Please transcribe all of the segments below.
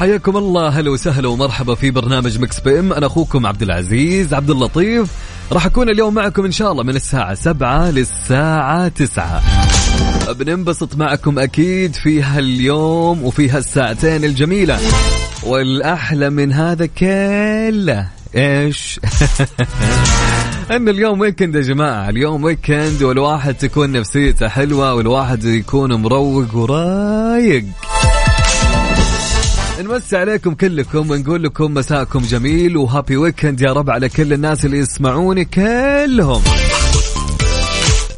حياكم الله. هلا وسهلا ومرحبا في برنامج Mix PM. أنا أخوكم عبد العزيز عبد اللطيف. راح أكون اليوم معكم إن شاء الله من الساعة سبعة للساعة تسعة. بننبسط معكم أكيد في هاليوم وفي هالساعتين الجميلة. والأحلى من هذا كله إيش؟ إن اليوم weekend يا جماعة. اليوم weekend والواحد تكون نفسيته حلوة والواحد يكون مروق ورايق. نمسي عليكم كلكم ونقول لكم مساءكم جميل و happy weekend يا رب على كل الناس اللي يسمعوني كلهم.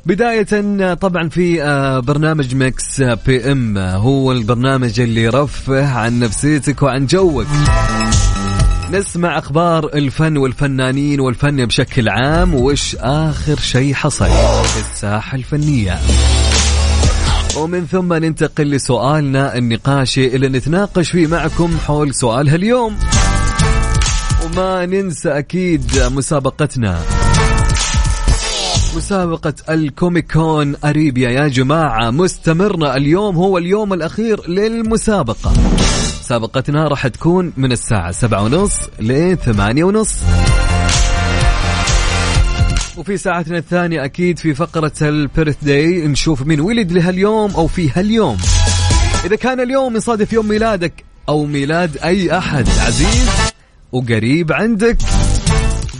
بداية طبعا في آه، برنامج Mix PM. هو البرنامج اللي يرفه عن نفسيتك وعن جوك. نسمع أخبار الفن والفنانين والفن بشكل عام وش آخر شيء حصل في الساحة الفنية؟ ومن ثم ننتقل لسؤالنا النقاشي اللي نتناقش فيه معكم حول سؤال هاليوم. وما ننسى أكيد مسابقتنا. مسابقة الكوميكون أريبيا. يا جماعة مستمرنا. اليوم هو اليوم الأخير للمسابقة. مسابقتنا راح تكون من الساعة سبعة ونص لثمانية ونص. وفي ساعتنا الثانية أكيد في فقرة البيرث داي نشوف مين ولد لهاليوم أو في هاليوم إذا كان اليوم يصادف يوم ميلادك أو ميلاد أي أحد عزيز وقريب عندك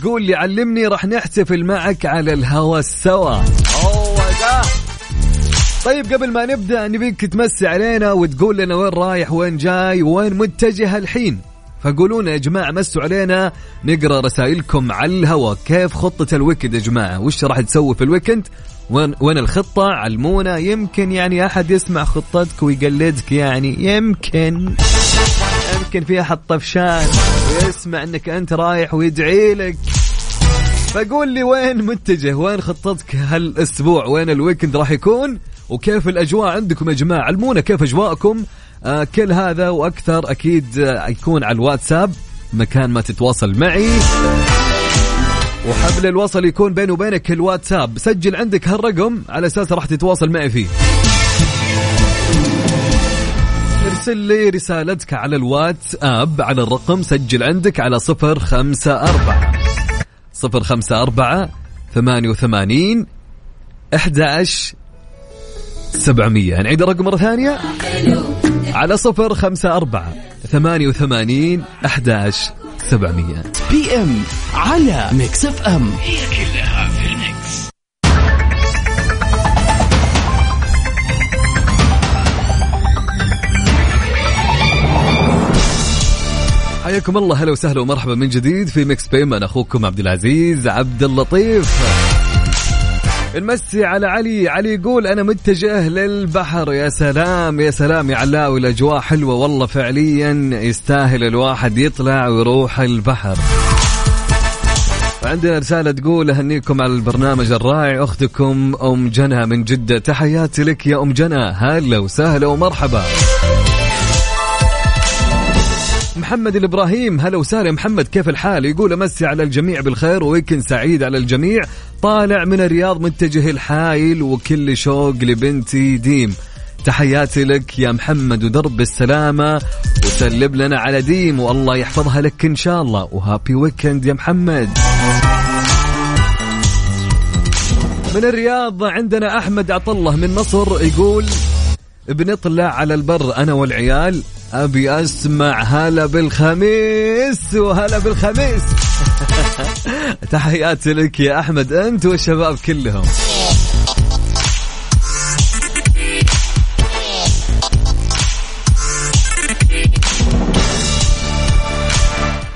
قول لي علمني راح نحتفل معك على الهوا سوا. طيب قبل ما نبدأ نبيك تمسي علينا وتقول لنا وين رايح وين جاي وين متجه الحين فقولونا يا جماعة مسوا علينا نقرأ رسائلكم على الهواء كيف خطة ال weekend يا جماعة؟ وش راح تسوي في ال weekend؟ وين وين الخطة؟ علمونا. يمكن يعني أحد يسمع خطتك ويقلدك يعني. يمكن. يمكن في أحد طفشان ويسمع أنك أنت رايح ويدعي لك. فقول لي وين متجه؟ وين خطتك هالأسبوع؟ وين الويكند راح يكون؟ وكيف الأجواء عندكم يا جماعة؟ علمونا كيف أجواءكم. آه كل هذا وأكثر أكيد آه يكون على الواتساب مكان ما تتواصل معي. وحبل الوصل يكون بيني وبينك الواتساب. سجل عندك هالرقم على أساس راح تتواصل معي فيه. ارسل لي رسالتك على الواتساب على الرقم سجل عندك على صفر خمسة أربعة. صفر خمسة أربعة ثمانية وثمانين أحداش سبعمية. نعيد الرقم مرة ثانية. على صفر خمسة أربعة ثمانية وثمانين أحداش سبعمية. PM على Mix FM حياكم الله هلا وسهلا ومرحبا من جديد في ميكس بيم أنا أخوكم عبد العزيز عبد اللطيف. نمسي على علي. علي يقول أنا متجه للبحر. يا سلام يا سلام يا علاوي. الأجواء حلوة والله فعليا. يستاهل الواحد يطلع ويروح البحر. عندنا رسالة تقول أهنيكم على البرنامج الرائع. أختكم أم جنى من جدة. تحياتي لك يا أم جنى. هلا وسهلا ومرحبا. محمد الابراهيم هلا وسهلا. محمد كيف الحال؟ يقول أمسي على الجميع بالخير و weekend سعيد على الجميع. طالع من الرياض متجه لحايل وكل شوق لبنتي ديم. تحياتي لك يا محمد ودرب السلامة وسلم لنا على ديم والله يحفظها لك إن شاء الله. و happy weekend يا محمد. من الرياض عندنا أحمد عطله من مصر يقول بنطلع على البر أنا والعيال أبي أسمع هلا بالخميس وهلا بالخميس. تحياتي لك يا أحمد. أنت والشباب كلهم.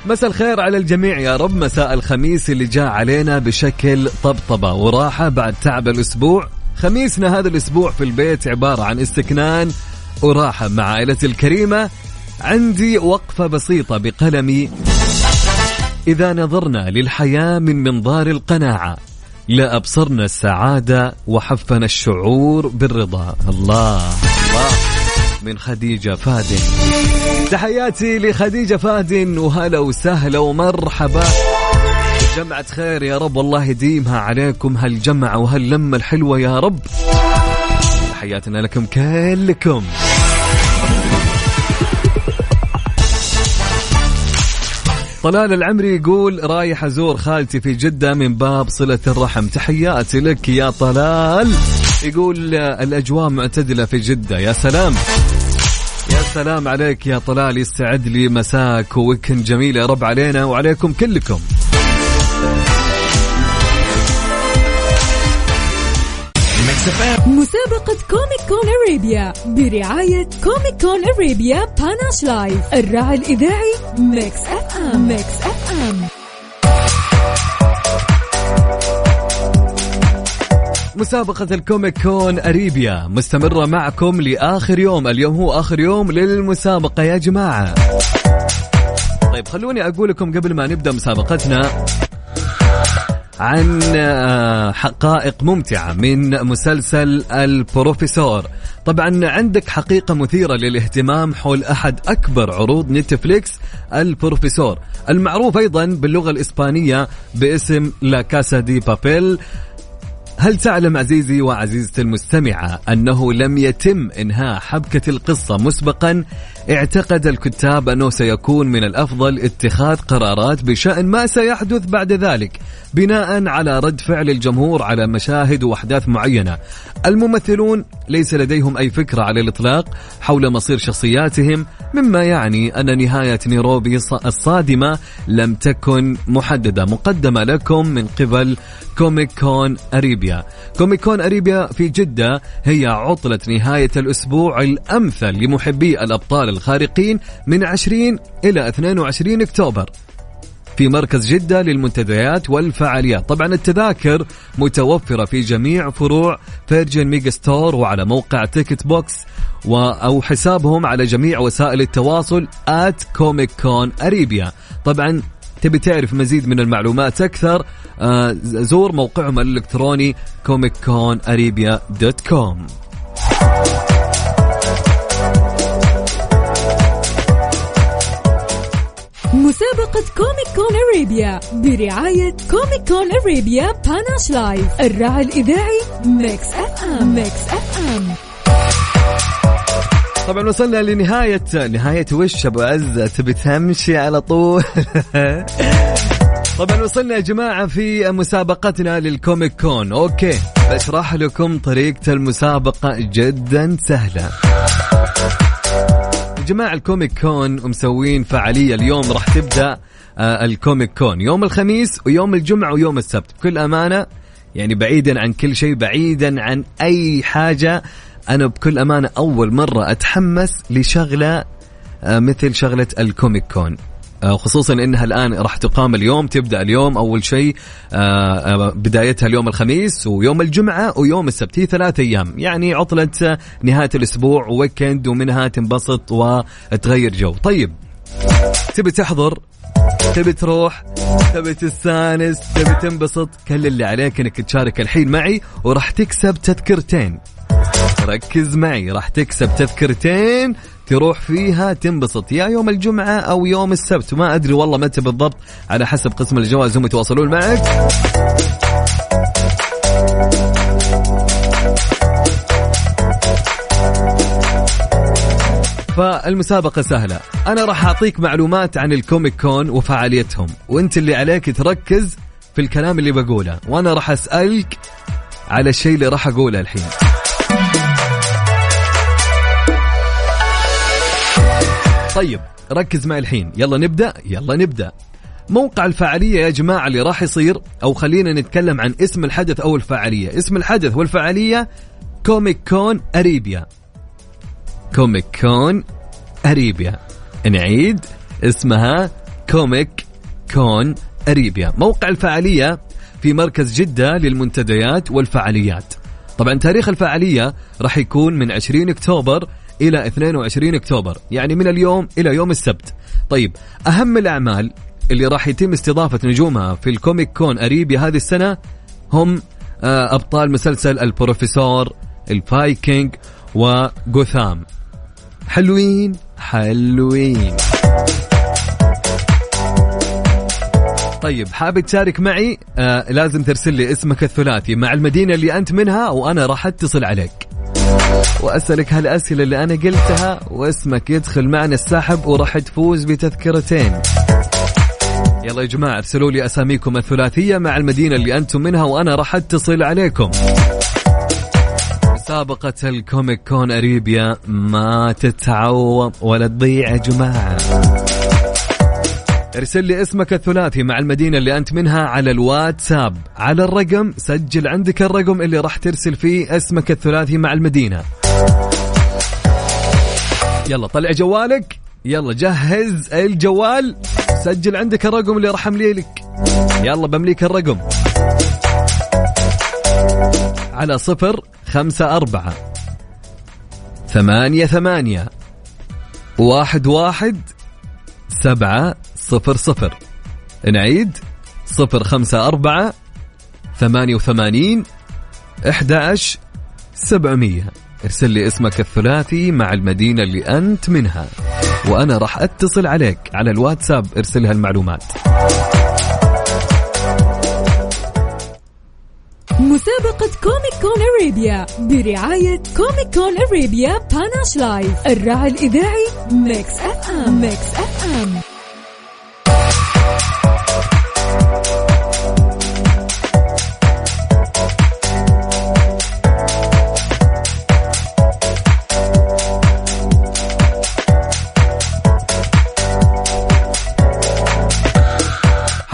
مساء الخير على الجميع يا رب. مساء الخميس اللي جاء علينا بشكل طبطبة وراحة بعد تعب الأسبوع. خميسنا هذا الأسبوع في البيت عبارة عن استكنان وراحة مع عائلتي الكريمة. عندي وقفة بسيطة بقلمي. إذا نظرنا للحياة من منظار القناعة لأبصرنا السعادة وحفنا الشعور بالرضا. الله. الله. من خديجة فادن تحياتي لخديجة فادن وهلا وسهلا ومرحبا. جمعة خير يا رب والله يديمها عليكم هالجمعة وهاللمة الحلوة يا رب. تحياتنا لكم كلكم. طلال العمري يقول رايح أزور خالتي في جدة من باب صلة الرحم. تحياتي لك يا طلال. يقول الأجواء معتدلة في جدة. يا سلام. يا سلام عليك يا طلال. يستعد لي مساك وويكند جميل. يا رب علينا وعليكم كلكم. مسابقة Comic Con Arabia برعاية Comic Con Arabia Panache Live الراعي الإذاعي Mix FM Mix FM مسابقة ال Comic Con Arabia مستمرة معكم لآخر يوم اليوم هو آخر يوم للمسابقة يا جماعة. طيب خلوني أقول لكم قبل ما نبدأ مسابقتنا عن آه، حقائق ممتعة من مسلسل البروفيسور. طبعا عندك حقيقة مثيرة للاهتمام حول أحد أكبر عروض نتفليكس البروفيسور. المعروف أيضا باللغة الإسبانية باسم لا كاسا دي بابيل هل تعلم عزيزي وعزيزتي المستمعة أنه لم يتم إنهاء حبكة القصة مسبقا؟ اعتقد الكتاب أنه سيكون من الأفضل اتخاذ قرارات بشأن ما سيحدث بعد ذلك بناء على رد فعل الجمهور على مشاهد وأحداث معينة. الممثلون ليس لديهم أي فكرة على الإطلاق حول مصير شخصياتهم مما يعني أن نهاية نيروبي الصادمة لم تكن محددة. مقدمة لكم من قبل Comic Con Arabia Comic Con Arabia في جدة هي عطلة نهاية الأسبوع الأمثل لمحبي الأبطال الخارقين من 20 إلى 22 أكتوبر. في مركز جدة للمنتديات والفعاليات. طبعا التذاكر متوفرة في جميع فروع Virgin Megastore وعلى موقع Ticket Box و أو حسابهم على جميع وسائل التواصل at Comic Con Arabia. طبعا تبي تعرف مزيد من المعلومات أكثر آه، زور موقعهم الإلكتروني Comic Con Arabia dot com مسابقة Comic Con Arabia برعاية Comic Con Arabia Panache Live الراعي الإذاعي Mix FM Mix FM طبعا وصلنا لنهاية نهاية وش أبو عزة تبي تمشي على طول؟ طبعا وصلنا يا جماعة في مسابقتنا لل Comic Con. okay. بشرح لكم طريقة المسابقة جدا سهلة. يا جماعة ال Comic Con مسوين فعالية. اليوم راح تبدأ آه، ال Comic Con. يوم الخميس ويوم الجمعة ويوم السبت. بكل أمانة يعني بعيدا عن كل شيء بعيدا عن أي حاجة أنا بكل أمانة أول مرة أتحمس لشغلة آه، مثل شغلة ال Comic Con. آه، خصوصا إنها الآن راح تقام اليوم تبدأ اليوم أول شيء آه، بدايتها اليوم الخميس ويوم الجمعة ويوم السبت. هي ثلاث أيام. يعني عطله نهاية الأسبوع ويكند ومنها تنبسط وتغير جو. طيب تبي تحضر؟ تبي تروح؟ تبي تستانس؟ تبي تنبسط؟ كل اللي عليك إنك تشارك الحين معي وراح تكسب تذكرتين. ركز معي راح تكسب تذكرتين تروح فيها تنبسط. يا يوم الجمعة أو يوم السبت ما أدري والله متى بالضبط على حسب قسم الجوائز هم يتواصلون معك. فالمسابقة سهلة. أنا راح أعطيك معلومات عن الكوميك كون وفعاليتهم وأنت اللي عليك تركز في الكلام اللي بقوله وأنا راح أسألك على الشيء اللي راح أقوله الحين. طيب ركز معي الحين. يلا نبدأ؟ يلا نبدأ. موقع الفعالية يا جماعة اللي راح يصير أو خلينا نتكلم عن اسم الحدث أو الفعالية اسم الحدث والفعالية Comic Con Arabia Comic Con Arabia نعيد اسمها Comic Con Arabia موقع الفعالية في مركز جدة للمنتديات والفعاليات طبعا تاريخ الفعالية راح يكون من 20 أكتوبر إلى 22 أكتوبر يعني من اليوم إلى يوم السبت. طيب أهم الأعمال اللي راح يتم استضافة نجومها في ال Comic Con Arabia هذه السنة هم آه، أبطال مسلسل البروفيسور الفايكنج وجوثام. حلوين حلوين. طيب حابب تشارك معي؟ آه لازم ترسل لي اسمك الثلاثي مع المدينة اللي أنت منها وأنا راح أتصل عليك. وأسألك هالأسئلة اللي أنا قلتها واسمك يدخل معنا السحب وراح تفوز بتذكرتين. يلا يا جماعة ارسلوا لي أساميكم الثلاثية مع المدينة اللي أنتم منها وأنا راح أتصل عليكم. مسابقة الكوميك كون أريبيا ما تتعوض ولا تضيع يا جماعة. ارسل لي اسمك الثلاثي مع المدينة اللي أنت منها على الواتساب. على الرقم سجل عندك الرقم اللي راح ترسل فيه اسمك الثلاثي مع المدينة. يلا طلع جوالك. يلا جهز الجوال. سجل عندك الرقم اللي راح أمليه لك. يلا بمليك الرقم. على صفر خمسة أربعة ثمانية ثمانية واحد واحد سبعة صفر صفر. نعيد. صفر خمسة أربعة ثمانية وثمانين إحدى سبعمية. ارسل لي اسمك الثلاثي مع المدينة اللي أنت منها. وأنا راح أتصل عليك على الواتساب ارسل هالمعلومات مسابقة Comic Con Arabia برعاية Comic Con Arabia Panache Live الراعي الإذاعي Mix FM. Mix FM.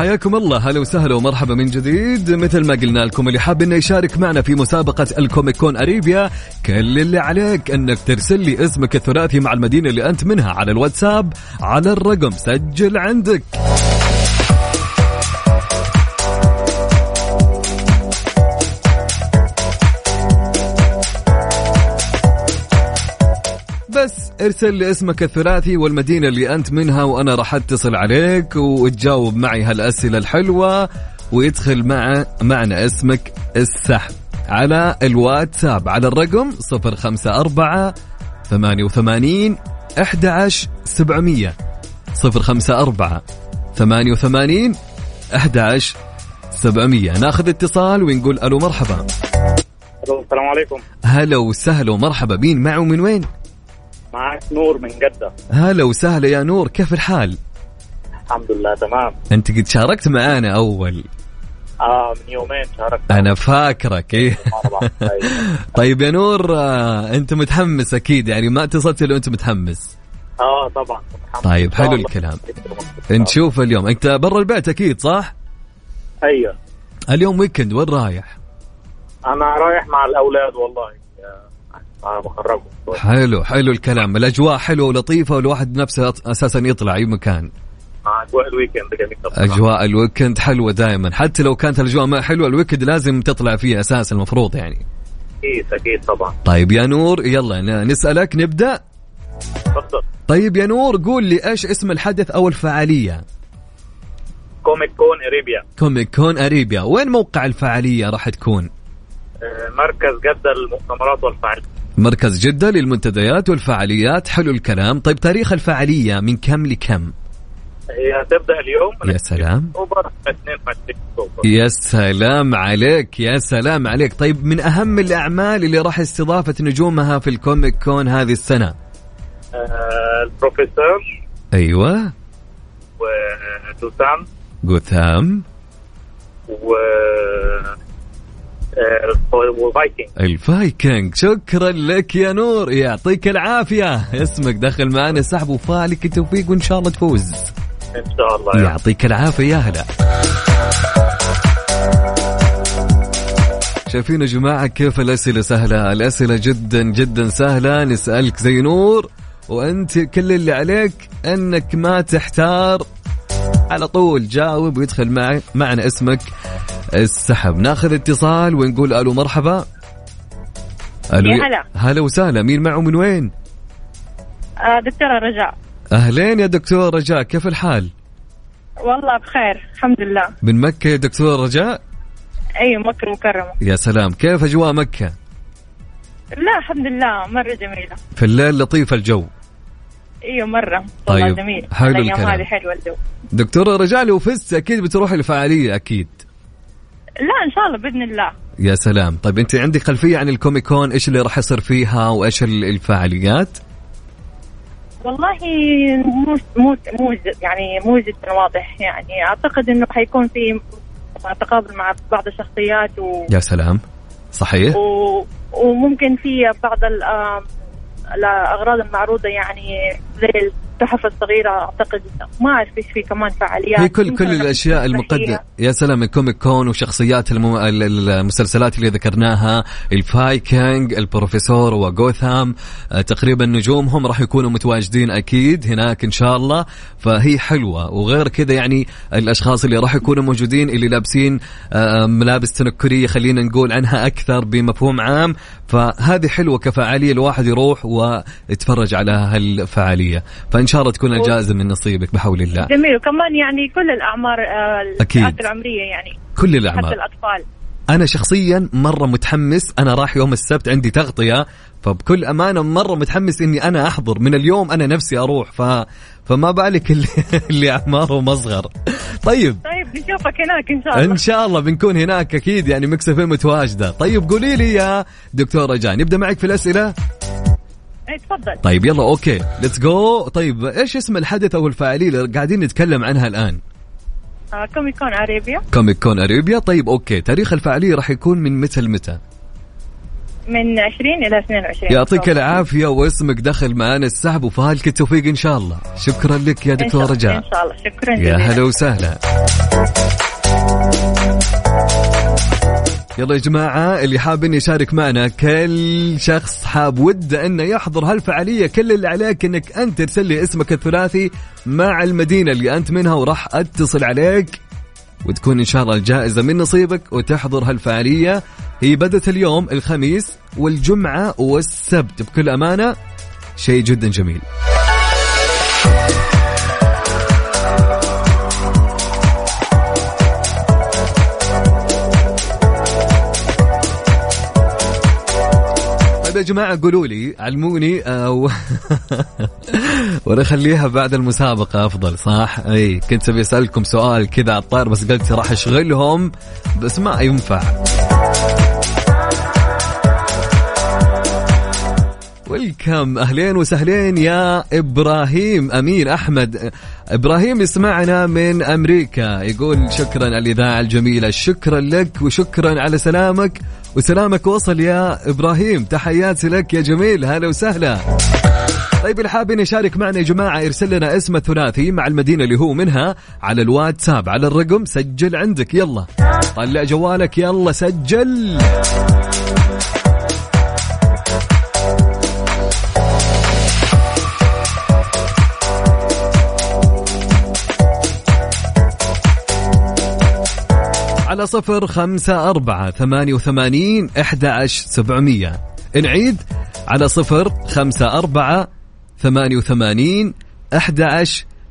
حياكم الله. هلا وسهلا ومرحبا من جديد. مثل ما قلنا لكم اللي حاب إنه يشارك معنا في مسابقة الكوميك كون أريبيا كل اللي عليك إنك ترسل لي اسمك الثلاثي مع المدينة اللي أنت منها على الواتساب على الرقم سجل عندك. ارسل لي اسمك الثلاثي والمدينة اللي أنت منها وأنا راح أتصل عليك وتجاوب معي هالأسئلة الحلوة ويدخل مع معنا اسمك السحب على الواتساب على الرقم 054 88 11 700 054 88 11 700 ناخذ اتصال ونقول ألو مرحبا. السلام عليكم. هلا وسهلا ومرحبا. بين معه من وين؟ معك نور من جدة هلا وسهلا يا نور كيف الحال؟ الحمد لله تمام أنت قد شاركت معانا أول آه من يومين شاركت أنا فاكرك إيه. أيوة. طيب يا نور آه، أنت متحمس أكيد يعني ما اتصلت إلا وأنت متحمس آه طبعا طيب. حلو. الكلام نشوف اليوم أنت برا البيت أكيد صح؟ أيوه اليوم ويكند وين رايح؟ أنا رايح مع الأولاد والله آه، بخرجهم حلو حلو الكلام. الأجواء حلوة ولطيفة والواحد نفسه أساسا يطلع أي مكان. مع أجواء ال weekend جميل أجواء ال weekend حلوة دائما. حتى لو كانت الأجواء ما حلوة ال weekend لازم تطلع فيه أساس المفروض يعني. أكيد أكيد طبعا. طيب يا نور يلا نسألك نبدأ؟ تفضل. طيب يا نور قول لي إيش اسم الحدث أو الفعالية؟ Comic Con Arabia. Comic Con Arabia. وين موقع الفعالية راح تكون؟ آه، مركز جدة للمؤتمرات والفعاليات. مركز جدة للمنتديات والفعاليات حلو الكلام. طيب تاريخ الفعاليه من كم لكم؟ هي هتبدا اليوم يا سلام. أكتوبر 22 أكتوبر. يا سلام عليك يا سلام عليك. طيب من أهم الأعمال اللي راح استضافه نجومها في ال Comic Con هذه السنة؟ آه، البروفيسور أيوه. ودوسان جوثام. و و Vikings ال Vikings. شكرا لك يا نور. يعطيك العافية. اسمك دخل معنا سحب وفالك التوفيق وإن شاء الله تفوز. إن شاء الله يعطيك العافية. يا هلا. شايفين يا جماعة كيف الأسئلة سهلة؟ الأسئلة جدا جدا سهلة. نسألك زي نور وأنت كل اللي عليك أنك ما تحتار. على طول. جاوب ويدخل معي معنا اسمك. السحب. ناخذ اتصال ونقول ألو مرحبا. ألو يا هلا. هلا وسهلا. مين معه من وين؟ آه دكتورة رجاء. أهلين يا دكتور رجاء. كيف الحال؟ والله بخير الحمد لله. من مكة يا دكتور رجاء؟ أي مكة المكرمة. يا سلام. كيف أجواء مكة؟ لا الحمد لله مرة جميلة. في الليل لطيف الجو. إيوه مرة. والله طيب، جميل. حلو الكلام. هذه حلوة الجو. دكتور رجاء لو فزت أكيد بتروح الفعالية أكيد. لا إن شاء الله بإذن الله. يا سلام. طيب أنت عندك خلفية عن الكوميكون؟ إيش اللي راح يصير فيها وإيش ال- الفعاليات؟ والله مو مو مو يعني مو جدا واضح. يعني أعتقد إنه حيكون في تقابل مع بعض الشخصيات و... يا سلام. صحيح؟ و... وممكن في بعض الأغراض المعروضة يعني زي التحف الصغيرة أعتقد ما أعرف إيش في كمان فعاليات. هي كل كل الأشياء. المقدمة. يا سلام ال Comic Con وشخصيات المم... ال- ال- المسلسلات اللي ذكرناها ال Vikings البروفيسور وغوثام آه، تقريبا نجومهم راح يكونوا متواجدين أكيد هناك إن شاء الله. فهي حلوة. وغير كذا يعني الأشخاص اللي راح يكونوا موجودين اللي لابسين آه، ملابس تنكرية خلينا نقول عنها أكثر بمفهوم عام. فهذه حلوة كفعالية الواحد يروح ويتفرج على هالفعالية. فإن شاء الله تكون الجائزة من نصيبك بحول الله. جميل. وكمان يعني كل الأعمار آه،. الفئات العمرية يعني. كل حتى الاعمار الأطفال. أنا شخصيا مرة متحمس. أنا راح يوم السبت عندي تغطية. فبكل أمانة مرة متحمس إني أنا أحضر. من اليوم أنا نفسي أروح. ف فما بالك اللي, اللي اعمارهم اصغر طيب. طيب نشوفك هناك إن شاء الله. إن شاء الله بنكون هناك أكيد. يعني Mix FM متواجدة. طيب قولي لي يا دكتورة جان. نبدا معك في الأسئلة. إيه، تفضل. طيب يلا okay. let's go طيب إيش اسم الحدث أو الفعاليه اللي قاعدين نتكلم عنها الآن؟ آه، Comic Con Arabia Comic Con Arabia طيب okay. تاريخ الفعاليه راح يكون من متى؟ لمتى من 20 إلى 22 يعطيك العافية واسمك دخل معانا السحب وفالك التوفيق إن شاء الله. شكرا لك يا دكتور رجاء. إن شاء الله. شكرا يا هلا وسهلا. يلا يا جماعة اللي حاب انه يشارك معنا كل شخص حاب وده انه يحضر هالفعالية كل اللي عليك إنك أنت ترسل لي اسمك الثلاثي مع المدينة اللي أنت منها وراح أتصل عليك وتكون إن شاء الله الجائزة من نصيبك وتحضر هالفعالية. هي بدت اليوم الخميس والجمعة والسبت. بكل أمانة شيء جدا جميل. طيب يا جماعة قولوا لي علموني أو ولا خليها بعد المسابقة أفضل صح؟ أي كنت أبي أسألكم سؤال كذا على الطاير بس قلت راح أشغلهم بس ما ينفع. ويلكم أهلين وسهلين يا إبراهيم أمين أحمد. إبراهيم يسمعنا من أمريكا يقول شكرا على الإذاعة الجميلة شكرا لك وشكرا على سلامك. وسلامك وصل يا إبراهيم. تحياتي لك يا جميل. هلا وسهلا. طيب اللي حابين يشارك معنا يا جماعة يرسل لنا اسم الثلاثي مع المدينة اللي هو منها على الواتساب على الرقم سجل عندك. يلا. طلع جوالك. يلا سجل. صفر خمسة أربعة ثمانية وثمانين إحدى سبعمية. نعيد على صفر خمسة أربعة ثمانية وثمانين إحدى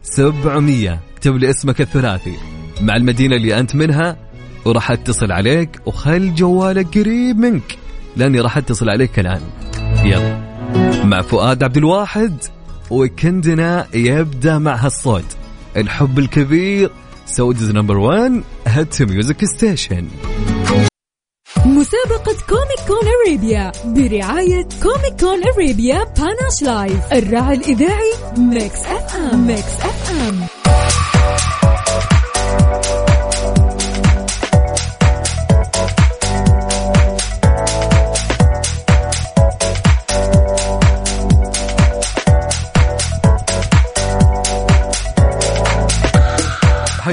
سبعمية. اكتب لي اسمك الثلاثي. مع المدينة اللي أنت منها وراح أتصل عليك وخل جوالك قريب منك لأني راح أتصل عليك الآن. يلا. مع فؤاد عبد الواحد weekend نا يبدأ مع هالصوت. الحب الكبير Saudi's number 1 hit music station مسابقة Comic Con Arabia برعاية Comic Con Arabia Panache Live الراعي الإذاعي Mix FM Mix FM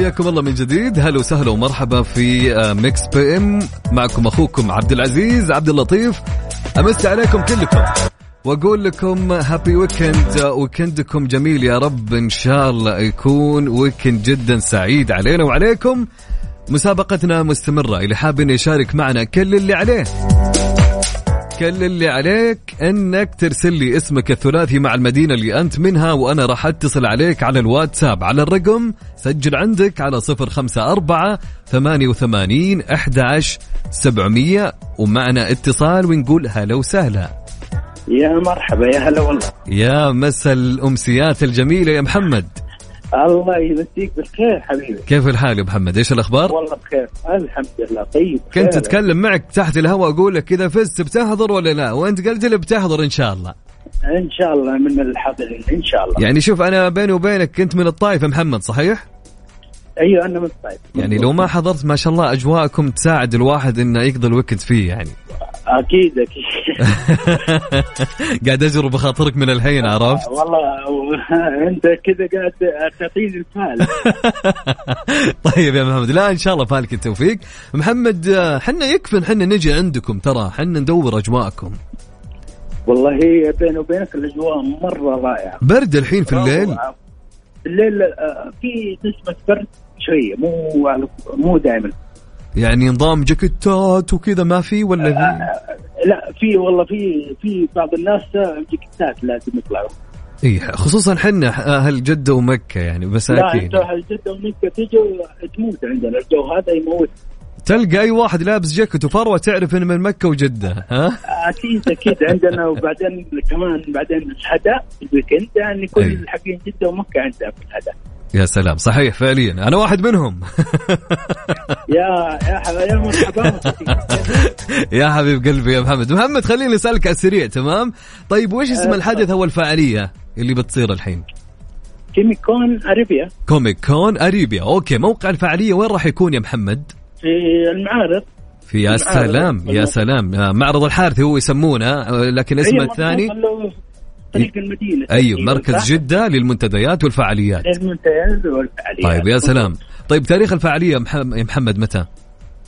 حياكم الله من جديد. هلا وسهلا ومرحبا في آه، Mix FM. معكم أخوكم عبد العزيز عبد اللطيف. امسي عليكم كلكم. وأقول لكم happy weekend weekend كم جميل يا رب. إن شاء الله يكون weekend جدا سعيد علينا وعليكم. مسابقتنا مستمرة. اللي حاب انه يشارك معنا كل اللي عليه. كل اللي عليك إنك ترسل لي اسمك الثلاثي مع المدينة اللي أنت منها وأنا راح أتصل عليك على الواتساب. على الرقم سجل عندك على صفر خمسة أربعة ثمانية وثمانين أحد سبعمية ومعنا اتصال ونقول هلا وسهلا. يا مرحبا يا هلا والله. يا مسا الأمسيات الجميلة يا محمد. الله يمسيك بالخير حبيبي. كيف الحال يا محمد؟ إيش الأخبار؟ والله بخير. الحمد لله. طيب كنت. اتكلم معك تحت الهواء أقول لك إذا فزت بتحضر ولا لا؟ وأنت قلت لي بتحضر إن شاء الله. إن شاء الله من الحاضرين إن شاء الله. يعني شوف أنا بيني وبينك كنت من الطائف محمد صحيح؟ أيوه أنا من الطيب يعني لو ما حضرت ما شاء الله أجواءكم تساعد الواحد إنه يقضي الوقت فيه يعني. أكيد أكيد. قاعد اجرب بخاطرك من الحين عرفت؟ والله أنت كذا قاعد تعطيني الفال طيب يا محمد لا إن شاء الله فالك التوفيق. محمد حنا يكفي حنا نجي عندكم ترى حنا ندور أجواءكم. والله بيني وبينك الأجواء مرة رائعة. برد الحين في الليل. الليل آه، في نسبه برد شوية مو مو دائما يعني نظام جاكيتات وكذا ما في ولا في؟ لا في والله في في بعض الناس جاكيتات لازم يطلعوا. اي خصوصا حنا أهل جدة ومكة يعني لا مساكين انت جدة ومكة تجوا تموت عندنا. الجو هذا يموت. تلقى أي واحد لابس جاكيت وفروه تعرف إنه من مكة وجدة ها؟ أكيد أكيد. عندنا وبعدين كمان بعدين الهدا ال weekend يعني كل أي. حقين جدة ومكة عندها في الهدا. يا سلام صحيح فعليا. أنا واحد منهم. يا يا يا مرحبا يا حبيب قلبي يا محمد. محمد خليني أسألك على السريع تمام؟ طيب وش اسم الحدث أو الفعاليه اللي بتصير الحين؟ Comic Con Arabia. Comic Con Arabia. okay موقع الفعاليه وين راح يكون يا محمد؟ في المعارض. في يا. سلام يا سلام. آه، معرض الحارثي هو يسمونه آه، لكن اسمه أيوة، الثاني مركز طريق المدينة. أيوه مركز صح؟ جدة للمنتديات والفعاليات. المنتديات والفعاليات. طيب يا سلام. طيب تاريخ الفعاليه يا محم- يا محمد متى؟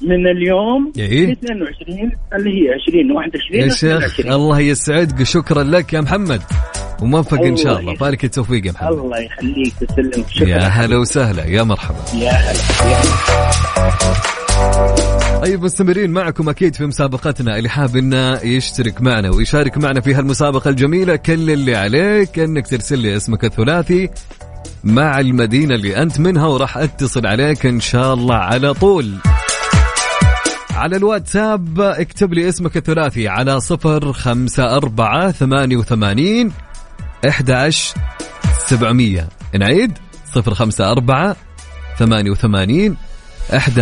من اليوم إيه؟ 22 اللي هي 20 21 يا شيخ 22. الله يسعدك شكرا لك يا محمد. وموفق إن شاء الله. فالك التوفيق يا محمد. الله يخليك تسلم شكرا. يا هلا وسهلا يا مرحبا. يا هلا يا هلا طيب مستمرين معكم أكيد في مسابقتنا. اللي حاب إنه يشترك معنا ويشارك معنا في هالمسابقة الجميلة كل اللي عليك إنك ترسل لي اسمك الثلاثي مع المدينة اللي أنت منها وراح أتصل عليك إن شاء الله على طول. على الواتساب اكتب لي اسمك الثلاثي على صفر خمسة أربعة ثمانية وثمانين أحد سبعمية. نعيد؟ صفر خمسة أربعة ثمانية وثمانين أحد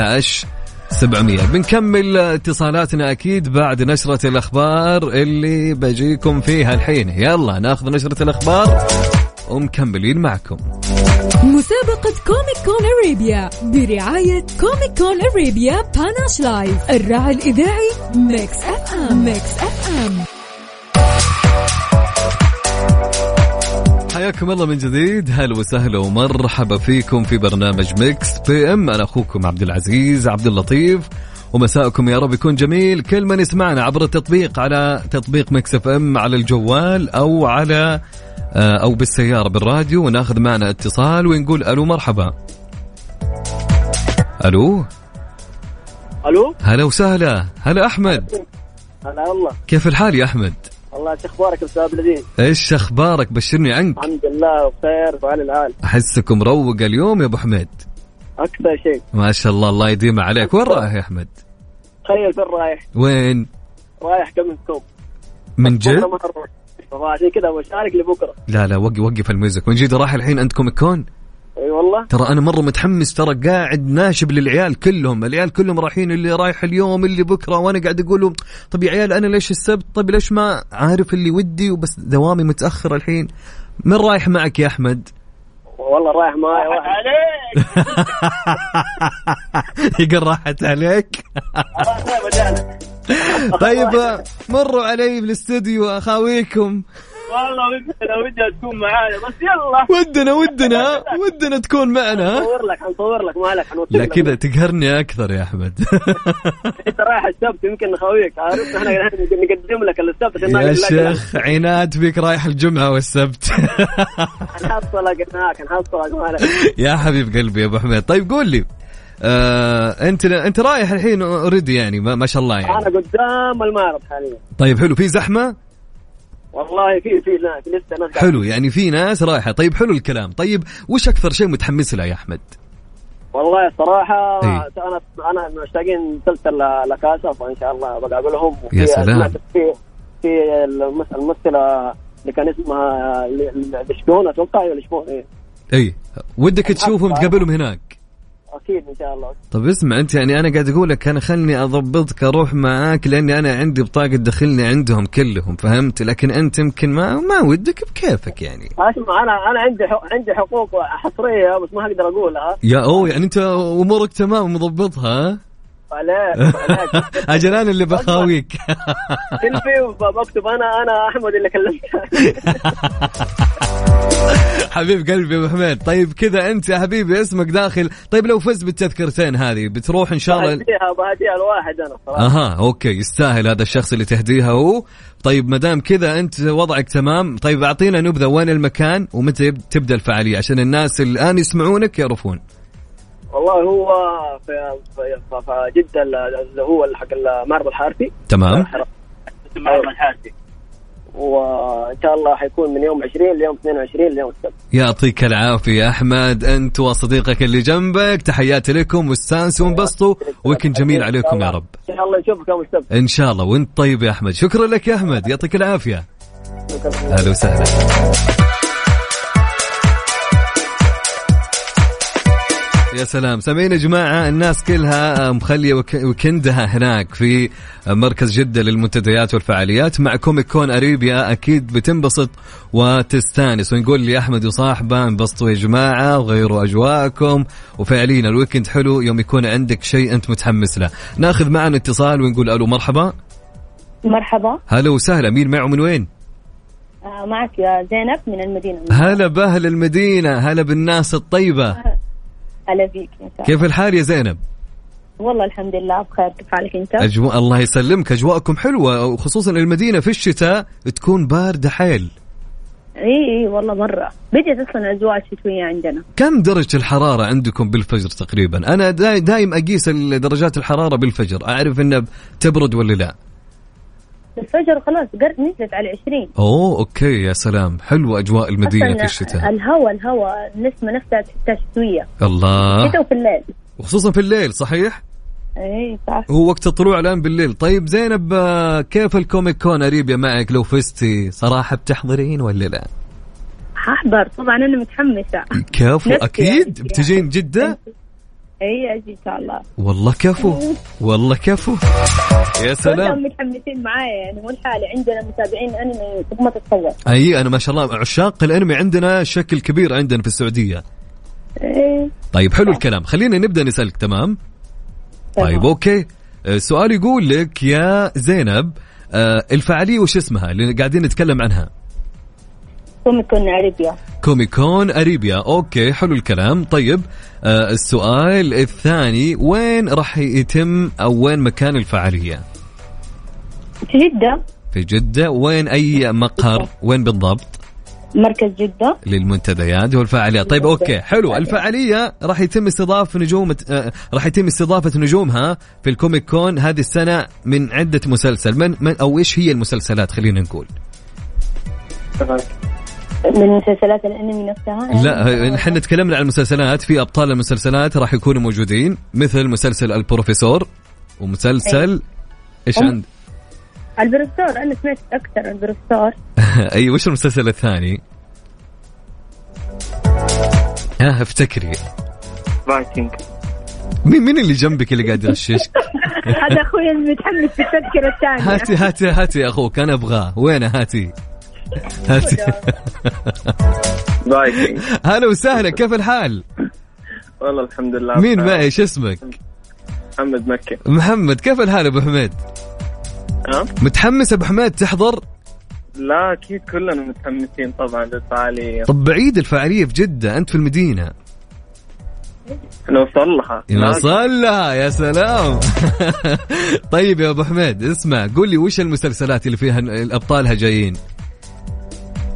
سبعمية. بنكمل اتصالاتنا أكيد بعد نشرة الأخبار اللي بجيكم فيها الحين. يلا ناخذ نشرة الأخبار ومكملين معكم. مسابقة Comic Con Arabia برعاية Comic Con Arabia Panache Live الراعي الإذاعي Mix FM Mix FM حياكم الله من جديد. هلا وسهلا ومرحبا فيكم في برنامج Mix PM. أنا أخوكم عبد العزيز عبد اللطيف. ومساءكم يا رب يكون جميل. كل من يسمعنا عبر التطبيق على تطبيق Mix FM على الجوال أو على آه، أو بالسيارة بالراديو. وناخذ معنا اتصال ونقول ألو مرحبا. ألو. ألو؟ هلا وسهلا. هلا أحمد. هلا والله. كيف الحال يا أحمد؟ والله إيش أخبارك أستاذ لذيذ إيش أخبارك؟ بشرني عنك. الحمد لله بخير وعلى العال احسك مروق اليوم يا أبو حميد؟ أكثر شيء. ما شاء الله الله يديم عليك. وين رايح يا أحمد؟ تخيل فين رايح. وين؟ رايح كم من جد. فعشان كذا بشارك لبكرة. لا لا وقف وقف الميوزك. من جد راح الحين عندكم الكون؟ أي والله. ترى أنا مرة متحمس ترى قاعد ناشب للعيال كلهم العيال كلهم رايحين اللي رايح اليوم اللي بكرة وأنا قاعد أقول لهم طب يا عيال أنا ليش السبت؟ طب ليش ما عارف اللي ودي؟ وبس دوامي متأخر الحين. من رايح معك يا أحمد؟ والله رايح معي واحد. عليك. يقول راحت عليك. طيب مروا علي بالاستوديو أخاويكم. والله ودنا ودها تكون معانا. بس يلا. ودنا ودنا ودنا تكون معنا نصور لك حنصور لك مالك حنوصل لا. كذا تقهرني أكثر يا أحمد. أنت رايح السبت يمكن نخويك عارف إحنا نقدم لك السبت يا شيخ عناد بك رايح الجمعة والسبت. نحصلك هناك نحصلك مالك. يا حبيب قلبي يا أبو حميد طيب قول لي آه أنت أنت رايح الحين أوريدي يعني ما, ما شاء الله يعني. أنا قدام المعرض حاليا. طيب حلو في زحمة؟ والله في في ناس لسه ناس حلو يعني في ناس رايحة. طيب حلو الكلام. طيب وش أكثر شيء متحمس له يا أحمد؟ والله الصراحة إيه. أنا أنا مشتاقين مسلسل لكاسا فإن شاء الله بقابلهم. يا سلام. في في الممثلة اللي كان اسمها لشبون أتوقع ولا لشبون إيه. اي ودك تشوفهم تقابلهم هناك. أكيد إن شاء الله. طب اسمع أنت يعني أنا قاعد أقول لك أنا خلني أضبطك أروح معاك لأني أنا عندي بطاقة تدخلني عندهم كلهم فهمت؟ لكن أنت يمكن ما ما ودك بكيفك يعني. أسمع أنا أنا عندي عندي حقوق حصرية بس ما أقدر أقولها. يا اوه يعني أنت أمورك تمام مضبطها فلا أنا اللي بخاويك. سيلفي وبكتب أنا أنا أحمد اللي كلمته حبيب قلبي يا أبو حميد. طيب كذا أنت يا حبيبي اسمك داخل. طيب لو فزت بالتذكرتين هذه بتروح إن شاء الله؟ بهديها بهديها الواحد أنا صراحة. أها okay يستاهل هذا الشخص اللي تهديها. هو طيب ما دام كذا أنت وضعك تمام طيب أعطينا نبذة. وين المكان؟ ومتى تبدأ الفعالية؟ عشان الناس الآن يسمعونك يعرفون. والله هو في في, في, جدة اللي هو حق المعرض الحارثي. تمام. المعرض الحارثي. وإن شاء الله حيكون من يوم 20 ليوم 22 ليوم السبت. يعطيك العافية أحمد. أنت وصديقك اللي جنبك تحياتي لكم واستانسوا وانبسطوا weekend جميل عليكم يا رب. إن شاء الله نشوفك يوم السبت. إن شاء الله. وأنت طيب يا أحمد. شكرا لك يا أحمد. يعطيك العافية. أهلا وسهلا. يا سلام. سامعين يا جماعة الناس كلها مخلية وك- weekend ها هناك في مركز جدة للمنتديات والفعاليات مع Comic Con Arabia. أكيد بتنبسط وتستانس. ونقول لي أحمد وصاحبه انبسطوا يا جماعة وغيروا أجواءكم. وفعليا الويكند حلو يوم يكون عندك شيء أنت متحمس له. ناخذ معنا اتصال ونقول ألو مرحبا. مرحبا. هلا وسهلا مين معه من وين؟ آه، معك يا زينب من المدينة. هلا بأهل المدينة هلا بالناس الطيبة. هلا الله. كيف الحال يا زينب؟ والله الحمد لله بخير كيف حالك أنت؟ أجواء الله يسلمك أجواءكم حلوة وخصوصا المدينة في الشتاء تكون باردة حيل. إي إي والله مرة. بديت أصلا الاجواء الشتوية عندنا. كم درجة الحرارة عندكم بالفجر تقريبا؟ داي دايم أقيس درجات الحرارة بالفجر أعرف إنها تبرد ولا لا. الفجر خلاص قرب نزلت على 20 أوه okay يا سلام. حلوة أجواء المدينة في الشتاء. الهواء الهواء النسمة نفسها تحسها شتوية الله. شتاء وفي الليل. وخصوصا في الليل صحيح؟ اي صح. هو وقت الطلوع الآن بالليل. طيب زينب كيف ال Comic Con Arabia معك؟ لو فزتي صراحة بتحضرين ولا لا؟ ححضر طبعا أنا متحمسة. كفو يعني. بتجين جدة؟ إي أجي إن شاء الله. والله كفو. والله كفو. يا كلهم سلام متحمسين معايا يعني مو لحالي عندنا متابعين أنمي ما تتصور أي أنا ما شاء الله. عشاق الأنمي عندنا شكل كبير عندنا في السعودية. إي. طيب حلو الكلام. خلينا نبدأ نسألك تمام؟ طيب okay. آه، السؤال يقول لك يا زينب آه، الفعالية وش اسمها؟ اللي قاعدين نتكلم عنها. Comic Con Arabia Comic Con Arabia. okay حلو الكلام. طيب آه، السؤال الثاني وين راح يتم أو وين مكان الفعالية؟ في جدة. في جدة. وين أي مقر؟ وين بالضبط؟ مركز جدة. للمنتديات والفعاليات. طيب okay حلو. الفعالية راح يتم استضافة نجوم آه، راح يتم استضافة نجومها في ال Comic Con هذه السنة من عدة مسلسل. من, من أو إيش هي المسلسلات؟ خلينا نقول. من مسلسلات الأنمي نفسها؟ لا إحنا تكلمنا عن المسلسلات. في أبطال المسلسلات راح يكونوا موجودين مثل مسلسل البروفيسور ومسلسل إيش هم- عند؟ البروفيسور أنا سمعت أكثر البروفيسور. أي وش المسلسل الثاني؟ ها افتكري. فايكنج مين مين اللي جنبك اللي قاعد يغششك هذا أخوي المتحمس بالتذكرة الثانية. هاتي هاتي هاتي يا أخوك أنا أبغاه. وينه؟ هاتي هاتي. هلا وسهلا كيف الحال؟ والله الحمد لله مين معي؟ إيش اسمك؟ محمد مكي. محمد كيف الحال أبو حميد؟ ها؟ متحمس أبو حميد تحضر؟ لا أكيد كلنا متحمسين طبعا للفعالية. طب بعيد الفعالية في جدة أنت في المدينة. نوصل لها نوصل لها يا سلام. طيب يا أبو حميد اسمع قول لي وش المسلسلات اللي فيها الأبطالها جايين؟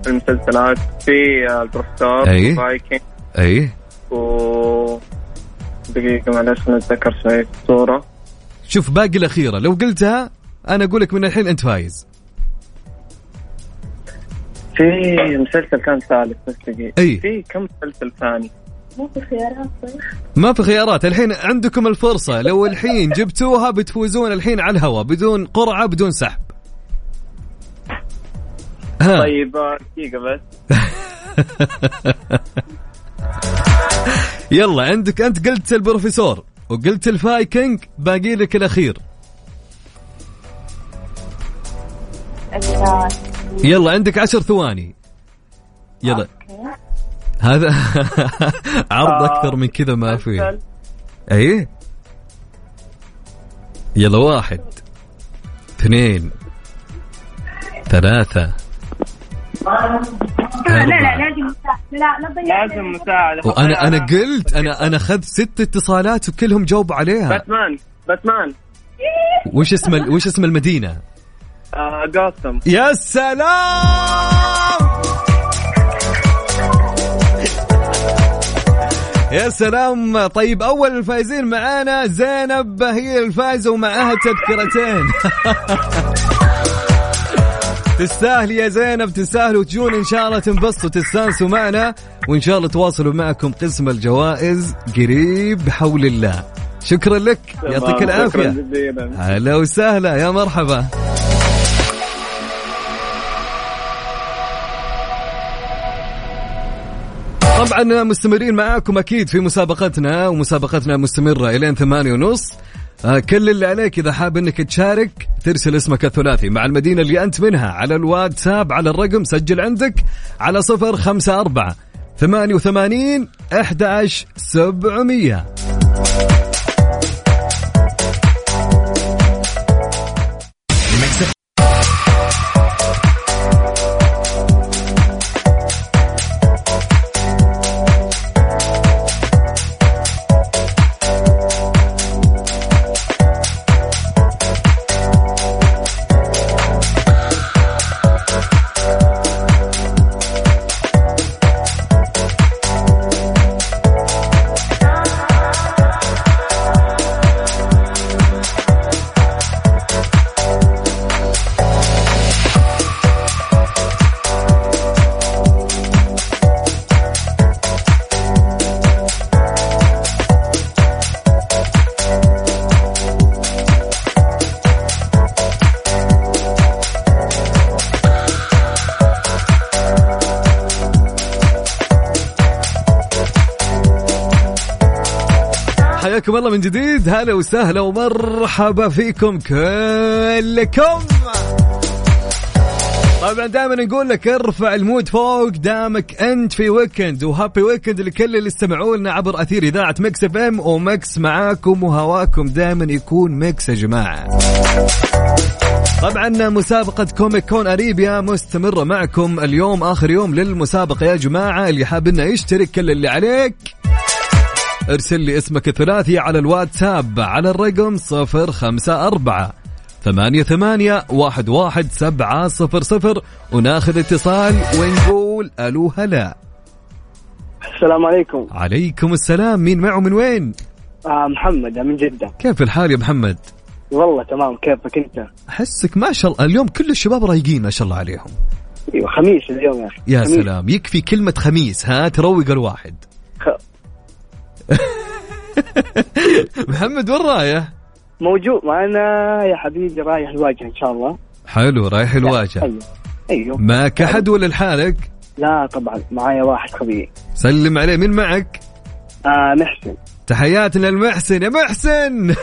المسلسلات في البروفيسور أي. فايكنج أي. و دقيقة معلش نتذكر شوي الصورة شوف باقي الأخيرة. لو قلتها أنا أقول لك من الحين أنت فايز. في مسلسل كان ثالث بس دقيقة. أي. في كم مسلسل ثاني؟ ما في خيارات. الحين عندكم الفرصة. لو الحين جبتوها بتفوزون الحين على الهواء بدون قرعة بدون سحب. ها. طيب آه، دقيقة بس. يلا عندك أنت قلت البروفيسور وقلت الفايكنج باقي لك الأخير. يلا عندك عشر ثواني. يلا. هذا عرض أكثر من كذا ما في. أي؟ يلا واحد اثنين ثلاثة. لا لا. لازم لا لا لازم مساعدة. وأنا أنا قلت أنا أنا أخذت ست اتصالات وكلهم جاوبوا عليها. باتمان باتمان وش اسم ال- وش اسم المدينة؟ آه جوثم يا سلام! يا سلام. طيب أول الفايزين معانا زينب هي الفايزه ومعاها تذكرتين. تستاهل يا زينب تستاهل وتجون إن شاء الله تنبسطوا تستانسوا معنا. وإن شاء الله تواصلوا معكم قسم الجوائز قريب بحول الله. شكرا لك يعطيك العافية. هلا وسهلا يا مرحبا. طبعا مستمرين معاكم أكيد في مسابقتنا ومسابقتنا مستمرة الين ثمانية ونص. كل اللي عليك إذا حاب إنك تشارك ترسل اسمك الثلاثي مع المدينة اللي أنت منها على الواتساب على الرقم سجل عندك على صفر خمسة أربعة ثمانية وثمانين أحد عشر سبعمية. حياكم الله من جديد. هلا وسهلا ومرحبا فيكم كلكم. طبعا دائما نقول لك ارفع ال mood فوق دامك أنت في weekend و happy weekend لكل اللي استمعوا لنا عبر أثير إذاعة Mix FM و Mix معاكم وهواكم دائما يكون Mix يا جماعة. طبعا مسابقة Comic Con Arabia مستمرة معكم اليوم. آخر يوم للمسابقة يا جماعة. اللي حاب إنه يشترك كل اللي عليك. ارسل لي اسمك الثلاثي على الواتساب على الرقم صفر خمسة أربعة ثمانية ثمانية واحد واحد سبعة صفر صفر وناخذ اتصال ونقول ألو هلا. السلام عليكم. عليكم السلام. مين معه من وين؟ آه محمد من جدة. كيف الحال يا محمد؟ والله تمام. كيفك أنت؟ أحسك ما شاء الله. اليوم كل الشباب رايقين ما شاء الله عليهم. أيوه خميس اليوم يا أخي يا خميس. سلام. يكفي كلمة خميس ها؟ تروق الواحد. خ... محمد وين رايح؟ موجود معنا يا حبيبي رايح الواجهة إن شاء الله. حلو رايح الواجهة. أيوه أيوه. معك أحد ولا لحالك؟ لا طبعا معايا واحد خبير سلم عليه مين معك؟ آه محسن. تحياتنا لمحسن يا محسن!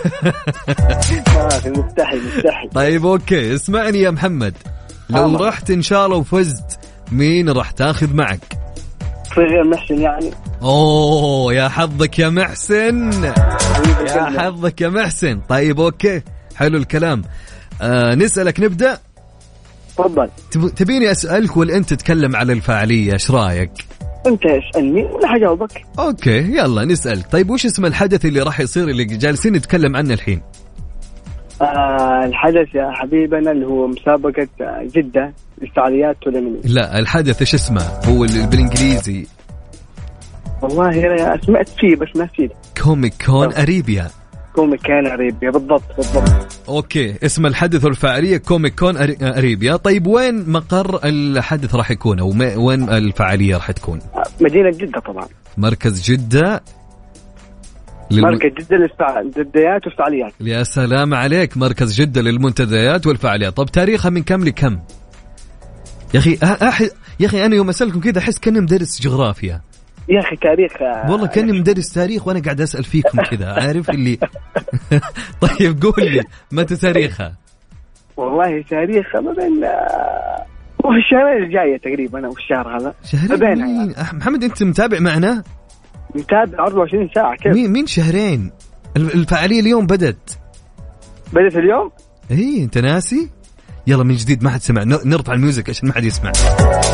مستحي مستحي طيب أوكي اسمعني يا محمد. لو آه. رحت إن شاء الله وفزت مين راح تاخذ معك؟ في غير محسن يعني. أوه يا حظك يا محسن. يا. حظك يا محسن. طيب okay. حلو الكلام. آه نسألك نبدأ؟ تفضل. تب- تبيني أسألك ولا انت تتكلم على الفعاليه إيش رأيك؟ أنت اسألني ولا حجاوبك. okay يلا نسالك طيب وش اسم الحدث اللي راح يصير اللي جالسين نتكلم عنه الحين؟ آه الحدث يا حبيبنا اللي هو مسابقة آه، جدة للفعاليات تولمني لا الحدث إيش اسمه؟ هو اللي بالإنجليزي. والله أنا سمعت فيه بس نسيت. Comic Con Arabia Comic Con Arabia بالضبط بالضبط. okay اسم الحدث والفعاليه Comic Con Arabia طيب وين مقر الحدث راح يكون؟ أو ما- وين الفعاليه راح تكون؟ آه، مدينة جدة طبعا. مركز جدة. للم... مركز جدة للجديات والفعاليات. يا سلام عليك مركز جدة للمنتديات والفعاليات. طب تاريخها من كم لكم؟ يا أخي أح... يا أخي أنا يوم أسألكم كذا أحس كأني مدرس جغرافيا. يا أخي تاريخ آه، والله كأني مدرس تاريخ وأنا قاعد أسأل فيكم كذا عارف اللي طيب قول لي متى تاريخها؟ والله تاريخ ما بين آه، هو الشهرين الجاية تقريبا أو الشهر هذا. شهرين؟ يعني. محمد أنت متابع معنا؟ متابع 24 ساعة كيف؟ مين مين شهرين؟ الف- الفعالية اليوم بدت. بدأت اليوم؟ إي أنت ناسي؟ يلا من جديد ما حد سمع. نرفع ال music عشان ما حد يسمع.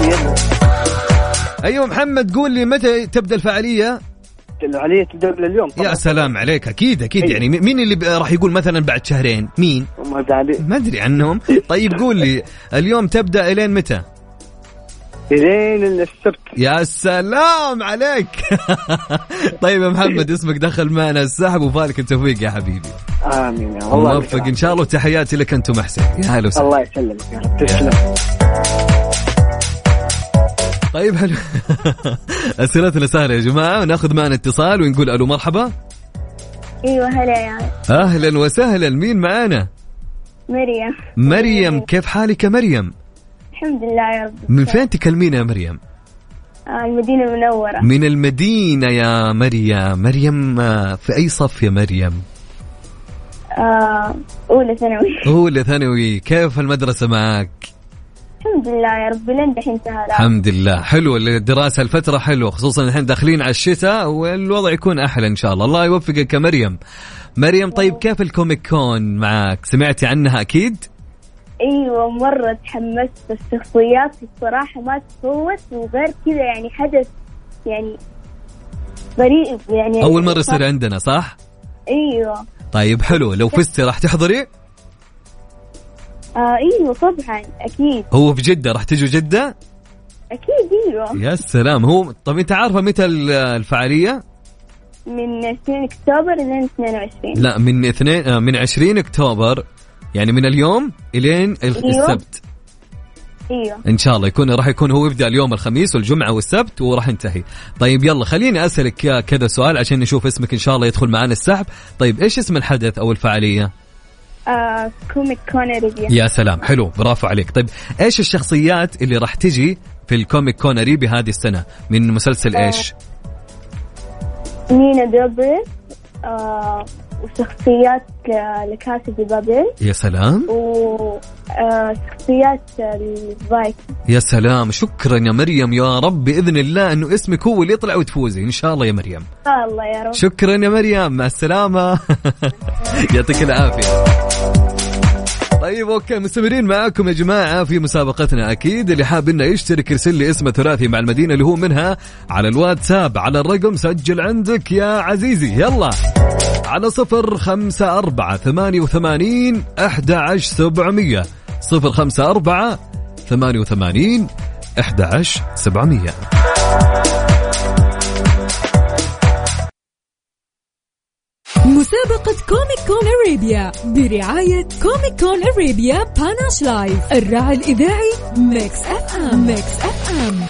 يلا. أيوه محمد قول لي متى تبدأ الفعالية؟ الفعالية تبدأ من اليوم طبعا. يا سلام عليك. أكيد أكيد. أيوة. يعني مين اللي راح يقول مثلا بعد شهرين؟ مين؟ ما أدري عنهم. طيب قول لي اليوم تبدأ إلين متى؟ الين السبت. يا سلام عليك. طيب يا محمد اسمك دخل معنا السحب وفالك التوفيق يا حبيبي. آمين يا والله موفق إن شاء الله وتحياتي لك انت ومحسن يا هلا وسهلا. الله يسلمك. يا رب تسلم. طيب حلو أسئلتنا سهلة يا جماعة. وناخذ معنا اتصال ونقول ألو مرحبا. أيوه هلا يا أهلا وسهلا. مين معانا؟ مريم. مريم. كيف حالك يا مريم؟ الحمد لله يا رب. من فين تكلمين يا مريم؟ آه المدينة المنورة. من المدينة يا مريم. مريم آه، في أي صف يا مريم؟ آه أولى ثانوي. أولى ثانوي. كيف المدرسة معك؟ الحمد لله يا رب لين دحين سهلة. الحمد لله. حلو الدراسة الفترة حلوة خصوصا الحين داخلين على الشتاء والوضع يكون أحلى إن شاء الله. الله يوفقك يا مريم. مريم طيب كيف الكوميك كون معك؟ سمعتي عنها أكيد؟ أيوه مرة تحمست الشخصيات الصراحة ما تفوت وغير كذا يعني حدث يعني غريب يعني. أول مرة يصير عندنا صح؟ أيوه. طيب حلو. لو فزتي راح تحضري؟ آه أيوه طبعا أكيد. هو في جدة راح تجوا جدة؟ أكيد أيوه. يا سلام. هو طب أنت عارفة متى ال- الفعالية؟ من 2 أكتوبر لين 22 لا من اثنين آه، من 20 أكتوبر. يعني من اليوم إلين. السبت. إيوه. إن شاء الله يكون راح يكون هو يبدأ اليوم الخميس والجمعة والسبت وراح ينتهي. طيب يلا خليني أسألك كذا سؤال عشان نشوف اسمك إن شاء الله يدخل معنا السحب. طيب إيش اسم الحدث أو الفعالية؟ آه Comic Con Arabia يا سلام. حلو. برافو عليك. طيب إيش الشخصيات اللي راح تجي في ال Comic Con Arabia هذه السنة؟ من مسلسل آه. إيش؟ نينا دوبريف آه وشخصيات ل- La Casa de Papel يا سلام. وشخصيات الفايكنج. يا سلام. شكرا يا مريم. يا رب باذن الله إنه اسمك هو اللي يطلع وتفوزي. إن شاء الله يا مريم. الله يا رب. شكرا يا مريم. مع السلامة. يعطيك العافية. طيب أوكي مستمرين معاكم يا جماعة في مسابقتنا. أكيد اللي حاب إنه يشترك يرسل لي اسمه ثلاثي مع المدينة اللي هو منها على الواتساب على الرقم سجل عندك يا عزيزي. يلا على صفر خمسة أربعة ثمانية وثمانين أحد عشر سبعمية. صفر خمسة أربعة ثمانية وثمانين أحد عشر سبعمية. مسابقة Comic Con Arabia برعاية Comic Con Arabia Panache Live الراعي الإذاعي Mix FM Mix FM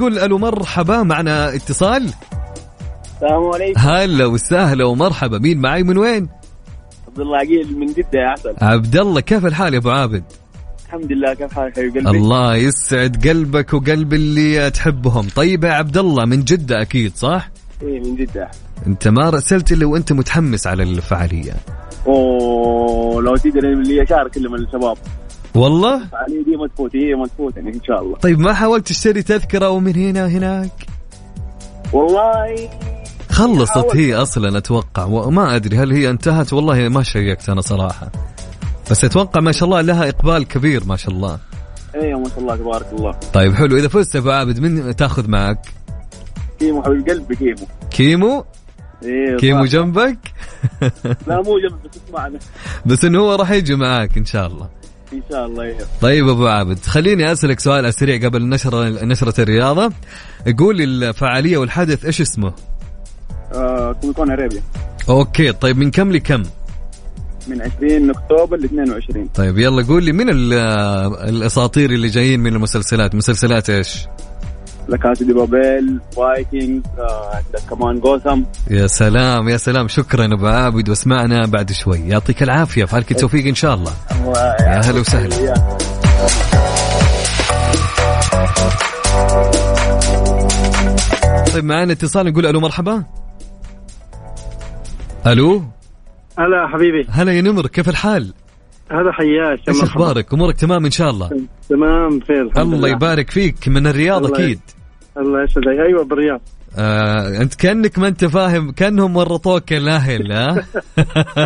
ونقول ألو مرحبا معنا اتصال؟ السلام عليكم. هلا وسهلا ومرحبا مين معي من وين؟ عبد الله عقيل من جدة يا عسل. عبد الله كيف الحال يا أبو عابد؟ الحمد لله كيف حالك حبيب قلبي؟ الله يسعد قلبك وقلب اللي تحبهم. طيب يا عبد الله من جدة أكيد صح؟ إيه من جدة. أنت ما رسلت إلا وأنت متحمس على الفعالية. أوه لو تقدر اللي أشارك كل من الشباب. والله؟ الفعاليه دي ما تفوت هي ما تفوت يعني إن شاء الله طيب ما حاولت تشتري تذكرة ومن هنا هناك؟ والله خلصت حاولت. هي أصلا أتوقع وما أدري هل هي انتهت والله ما شيكت أنا صراحة بس أتوقع ما شاء الله لها إقبال كبير ما شاء الله إيه ما شاء الله تبارك الله طيب حلو إذا فزت يا أبو عابد من تأخذ معك؟ كيمو حبيب قلبي كيمو كيمو؟ إيه كيمو. جنبك؟ لا مو جنب بس اسمعنا بس إنه هو راح يجي معاك إن شاء الله إن شاء الله إيه طيب أبو عابد خليني أسألك سؤال السريع قبل نشر نشرة الرياضة قول لي الفعالية والحدث إيش اسمه؟ آه Comic Con Arabia okay طيب من كم لكم؟ من 20 أكتوبر ل 22 طيب يلا قول لي من ال- الأساطير اللي جايين من المسلسلات مسلسلات إيش؟ La Casa de Papel فايكنج آه عندك كمان جوثم. يا سلام يا سلام. شكرا أبو عابد واسمعنا بعد شوي. يعطيك العافية فالك التوفيق إن شاء الله. يا هلا وسهلا. طيب معنا اتصال نقول ألو مرحبا. ألو. هلا حبيبي. هلا يا نمر كيف الحال؟ هذا حياك يا إيش. أخبارك؟ أمورك تمام إن شاء الله؟ تمام بخير الحمد الله لله. يبارك فيك من الرياض أكيد. الله يسعدك. أيوه بالرياض. آه، أنت كأنك ما أنت فاهم كأنهم ورطوك الأهل ها؟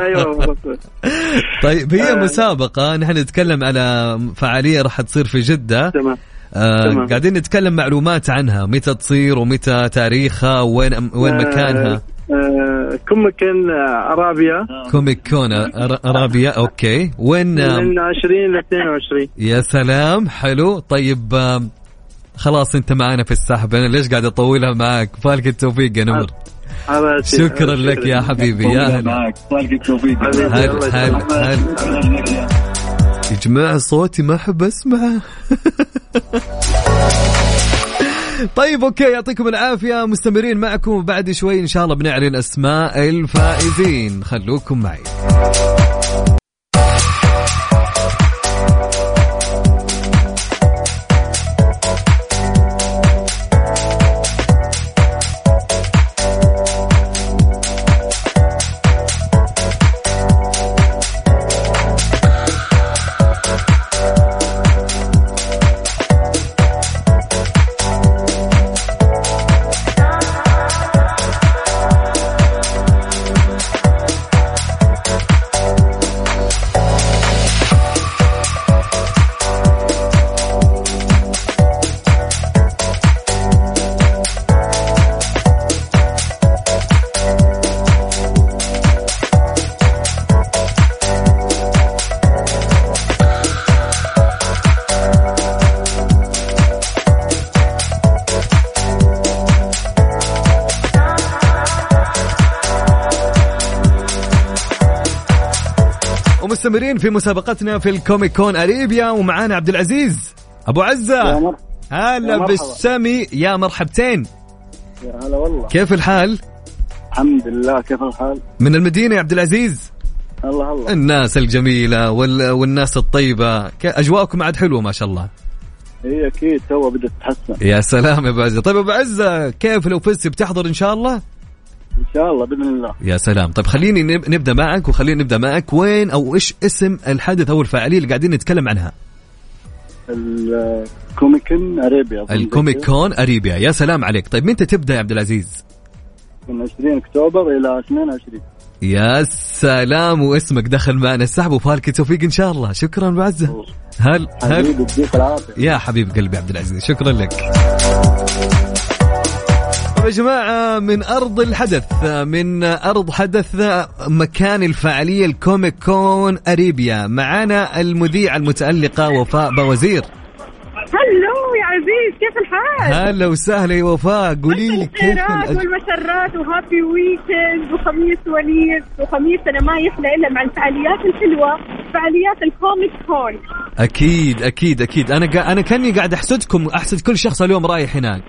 أيوه. طيب هي آه. مسابقة. نحن نتكلم على فعالية راح تصير في جدة. تمام. آه. قاعدين نتكلم معلومات عنها. متى تصير ومتى تاريخها؟ وين وين مكانها؟ آه Comic Con Arabia؟ Comic Con Arabia؟ okay. وين آه، من 20 ل 22 يا سلام حلو. طيب خلاص انت معنا في السحب. أنا ليش قاعد أطولها معك فالك التوفيق يا نمر. شكرا لك يا حبيبي يا هلا. حبيبي، هل الله هل يسلمك. هل يا جماعة صوتي ما أحب أسمعه طيب أوكي يعطيكم العافية. مستمرين معكم وبعد شوي. إن شاء الله بنعلن أسماء الفائزين. خلوكم معي. ومستمرين في مسابقتنا في ال Comic Con Arabia ومعانا عبد العزيز. أبو عزة. هلا. باسمي يا مرحبتين. يا هلا والله. كيف الحال؟ الحمد لله كيف الحال؟ من المدينة يا عبد العزيز؟ الله الله. الناس الجميلة وال... والناس الطيبة. ك- أجواءكم عاد حلوة ما شاء الله. هي أكيد تو بدأت تتحسن. يا سلام يا أبو عزة. طيب أبو عزة كيف لو فزت بتحضر إن شاء الله؟ إن شاء الله بإذن الله. يا سلام. طيب خليني نب- نبدأ معك وخليني نبدأ معك. وين أو إيش اسم الحدث أو الفعاليه اللي قاعدين نتكلم عنها؟ الكوميكن أريبيا الكوميك. كون أريبيا. يا سلام عليك. طيب متى تبدأ يا عبد العزيز؟ من 20 أكتوبر إلى 22 يا سلام واسمك دخل معنا السحب وفالك التوفيق إن شاء الله. شكرا ابو عزه هل هل يا حبيب قلبي عبد العزيز شكرا لك. يا جماعة من أرض الحدث من أرض حدث مكان الفعالية ال Comic Con Arabia. معنا المذيعة المتألقة وفاء بوزير. hello يا عزيز كيف الحال؟ هلا وسهلا يا وفاء قولي لي كيف الأج... والمسرات و happy weekend وخميس ونيس وخميسنا ما يحلى إلا مع الفعاليات الحلوة فعاليات ال Comic Con. أكيد أكيد أكيد. أنا قا... أنا كأني قاعد أحسدكم أحسد كل شخص اليوم رايح هناك.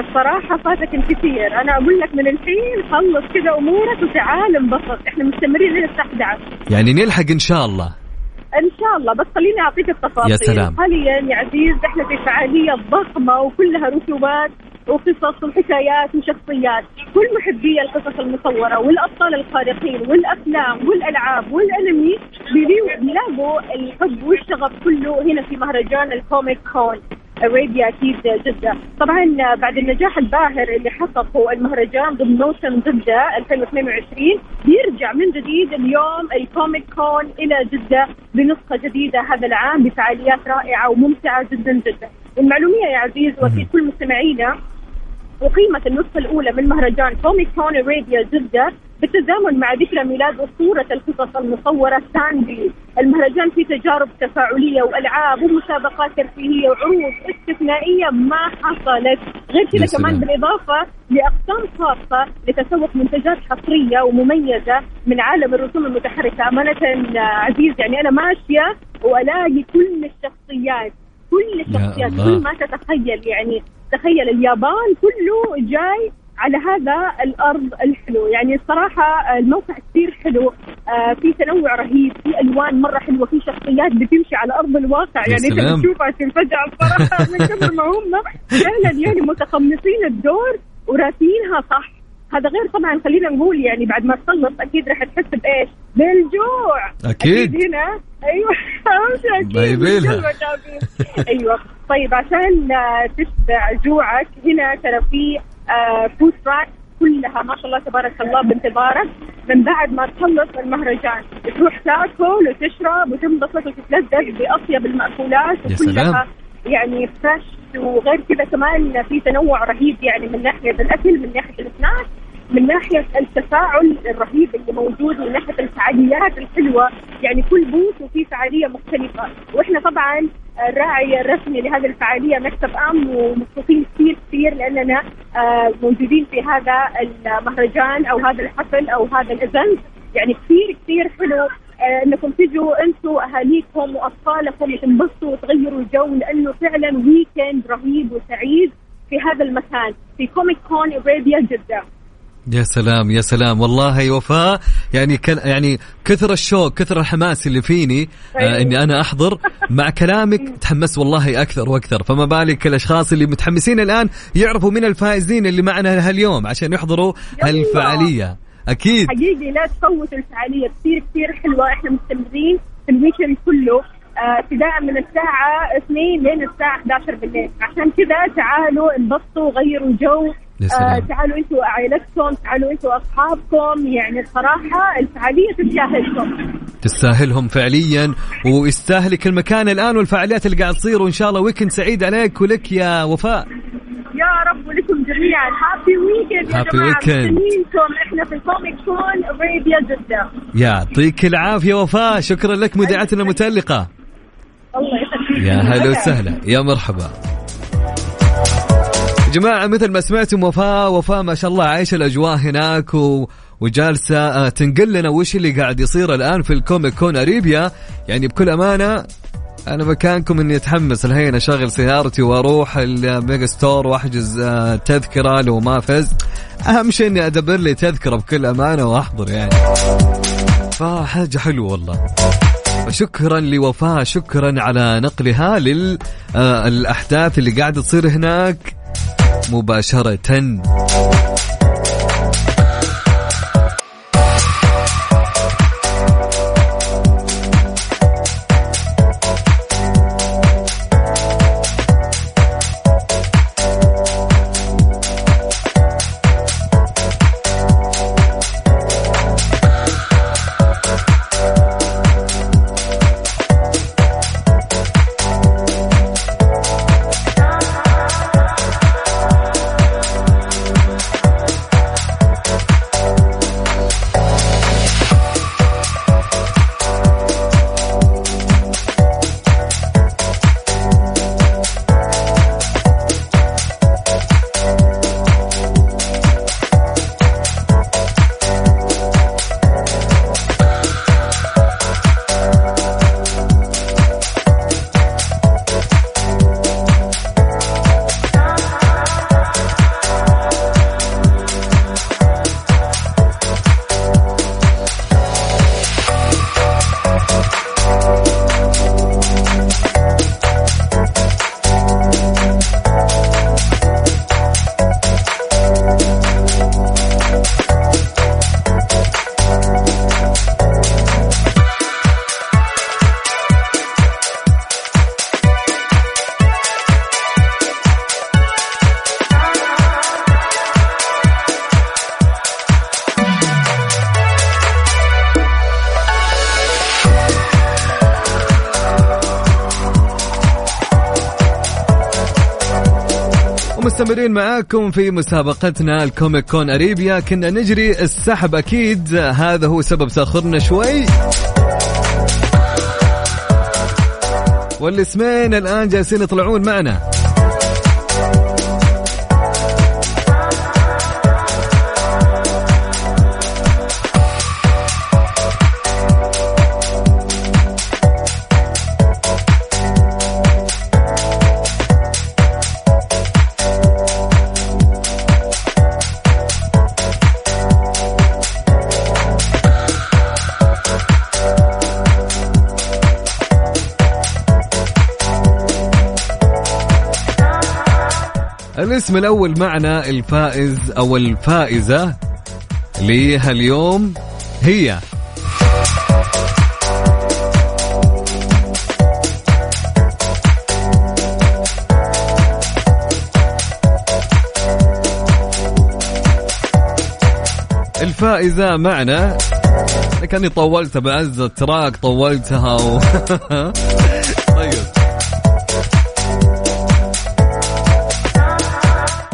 الصراحة فاتك الكثير أنا أقول لك من الحين خلص كذا أمورك وتعال انبسط إحنا مستمرين لين الساعة 11 يعني نلحق إن شاء الله. إن شاء الله. بس خليني أعطيك التفاصيل. يا سلام. حاليا يا عزيز إحنا في فعالية ضخمة وكلها رسومات وقصص وحكايات وشخصيات. كل محبي القصص المصورة والأبطال الخارقين والأفلام والألعاب والأنمي بيلاقوا بيلاقوا الحب والشغف كله هنا في مهرجان الكوميك كون. Arabia أكيد جدة. طبعا بعد النجاح الباهر اللي حققه المهرجان ضمن موسم جدة 2022 بيرجع من جديد اليوم ال Comic Con إلى جدة بنسخة جديدة هذا العام بفعاليات رائعة وممتعة جدا جدا. لمعلوميتك يا عزيز واكيد كل مستمعينا أقيمت النسخة الأولى من مهرجان Comic Con Arabia جدة بالتزامن مع ذكرى ميلاد أسطورة القصص المصورة ستان لي المهرجان فيه تجارب تفاعلية وألعاب ومسابقات ترفيهية وعروض استثنائية ما حصلت غير كذا. كمان بالإضافة لأقسام خاصة لتسوق منتجات حصرية ومميزة من عالم الرسوم المتحركة أمانة عزيز يعني أنا ماشية وألاقي كل الشخصيات كل الشخصيات. كل ما تتخيل يعني تخيل اليابان كله جاي على هذا الأرض الحلو. يعني الصراحة الموقع كثير حلو. آه في تنوع رهيب في ألوان مرة حلوة في شخصيات بتمشي على أرض الواقع. يعني أنت. بتشوفها تنفجع الصراحه من كثر ما هم فعلا يعني متقمصين الدور وراسينها صح. هذا غير طبعا خلينا نقول يعني بعد ما تخلص أكيد راح تحس بإيش؟ بالجوع أكيد. هنا أيوه أكيد. أيوه طيب عشان آه، تشبع جوعك هنا ترى في آه، فود تراك كلها ما شاء الله تبارك الله بانتظارك من بعد ما تخلص المهرجان تروح تاكل وتشرب وتنبسط وتتلذذ بأطيب المأكولات يا سلام. وكلها يعني fresh وغير كذا كمان في تنوع رهيب يعني من ناحية الأكل من ناحية ال snacks من ناحية التفاعل الرهيب اللي موجود من ناحية الفعاليات الحلوة. يعني كل booth وفي فعالية مختلفة. وإحنا طبعا الراعي الرسمي لهذه الفعالية Mix FM ومبسوطين كثير كثير لأننا آه، موجودين في هذا المهرجان أو هذا الحفل أو هذا ال event. يعني كثير كثير حلو. انكم تجوا أنتم اهاليكم واطفالكم وتنبسطوا وتغيروا الجو لأنه فعلا weekend رهيب وسعيد في هذا المكان في Comic Con Arabia جدة. يا سلام يا سلام. والله يا وفاء يعني كان يعني كثر الشوق كثر الحماس اللي فيني آه أيوة. إني أنا أحضر. مع كلامك تحمس والله أكثر وأكثر. فما بالك الأشخاص اللي متحمسين الآن يعرفوا من الفائزين اللي معنا هاليوم عشان يحضروا. هالفعاليه أكيد. حقيقي لا تفوتوا الفعالية. كثير كثير حلوة. إحنا مستمرين. في ال weekend كله آه، ابتداء من الساعة 2 لين الساعة 11 بالليل. عشان كذا تعالوا انبسطوا غيروا جو. آه تعالوا أنتوا عائلتكم تعالوا أنتوا أصحابكم. يعني الصراحة الفعالية تستاهلكم. تستاهلهم فعليا ويستاهلك المكان الآن والفعاليات اللي قاعد تصير وإن شاء الله weekend سعيد عليك ولك يا وفاء. يا رب ولكم جميعا. happy weekend يا weekend. مستنيينكم. إحنا في Comic Con Arabia جدة. يعطيك العافية وفاء. شكرا لك مذيعتنا المتالقه الله يسلمك يا هلا وسهلا. يا مرحبا. جماعة مثل ما سمعتم وفاء وفاء ما شاء الله عايشة الأجواء هناك و... وجالسة آه، تنقل لنا وش اللي قاعد يصير الآن في ال Comic Con Arabia. يعني بكل أمانة أنا مكانكم إني أتحمس الحين أشغل سيارتي وأروح ال Mega Store وأحجز آه، تذكرة لو ما فز أهم شيء إني أدبر لي تذكرة بكل أمانة وأحضر يعني. فحاجة حلوة والله. شكرا لوفاء شكرا على نقلها للأحداث اللي قاعدة تصير هناك. مباشرة. ومستمرين معاكم في مسابقتنا الكوميك كون أريبيا. كنا نجري السحب أكيد. هذا هو سبب تأخرنا شوي. والاسمين الآن جالسين يطلعون معنا. الاسم الأول معنا الفائز أو الفائزة لهاليوم هي. الفائزة معنا. كاني طولتها بعز التراك طولتها و...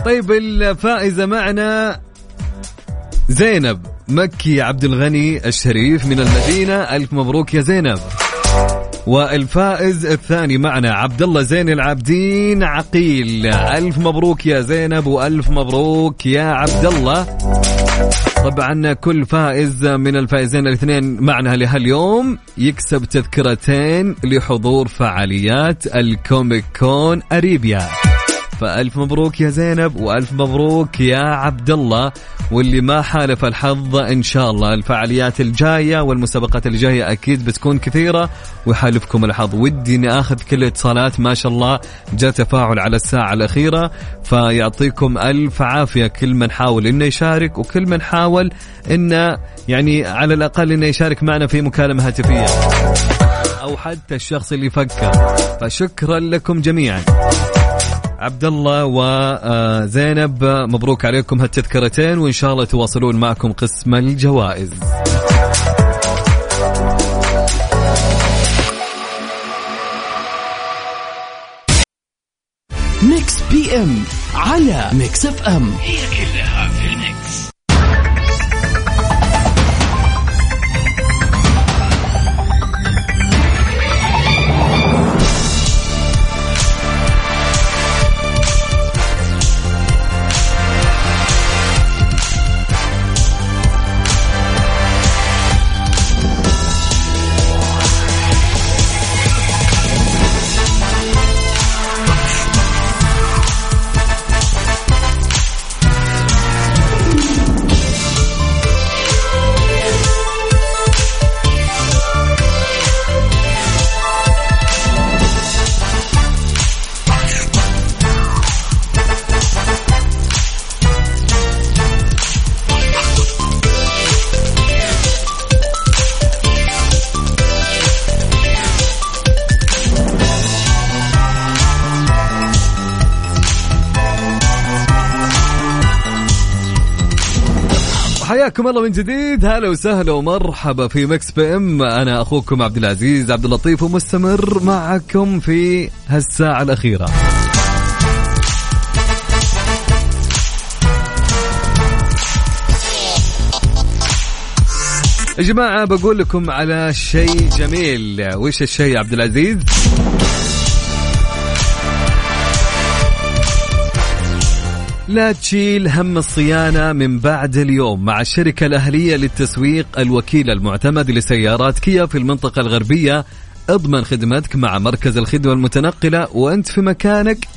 طيب الفائزة معنا زينب مكي عبد الغني الشريف من المدينة. ألف مبروك يا زينب. والفائز الثاني معنا عبد الله زين العابدين عقيل. ألف مبروك يا زينب وألف مبروك يا عبد الله طبعا كل فائز من الفائزين الاثنين معنا لهاليوم يكسب تذكرتين لحضور فعاليات الكوميك كون أريبيا. فألف مبروك يا زينب وألف مبروك يا عبد الله واللي ما حالف الحظ إن شاء الله. الفعاليات الجاية والمسابقات الجاية أكيد بتكون كثيرة ويحالفكم الحظ. ودي إني آخذ كل الاتصالات ما شاء الله جاء تفاعل على الساعة الأخيرة فيعطيكم ألف عافية. كل من حاول إنه يشارك وكل من حاول إنه يعني على الأقل إنه يشارك معنا في مكالمة هاتفية. أو حتى الشخص اللي فكر فشكرا لكم جميعا. عبد الله وزينب مبروك عليكم هالتذكرتين وإن شاء الله تواصلون معكم قسم الجوائز. Mix PM على Mix FM. هي كلها الله من جديد. هلا وسهلا ومرحبا في Mix PM. أنا أخوكم عبد العزيز عبد اللطيف ومستمر معكم في هالساعة الأخيرة. يا جماعة بقول لكم على شيء جميل. وش الشيء عبد العزيز؟ لا تشيل هم الصيانة من بعد اليوم مع الشركة الأهلية للتسويق الوكيل المعتمد لسيارات كيا في المنطقة الغربية. اضمن خدمتك مع مركز الخدمة المتنقلة وانت في مكانك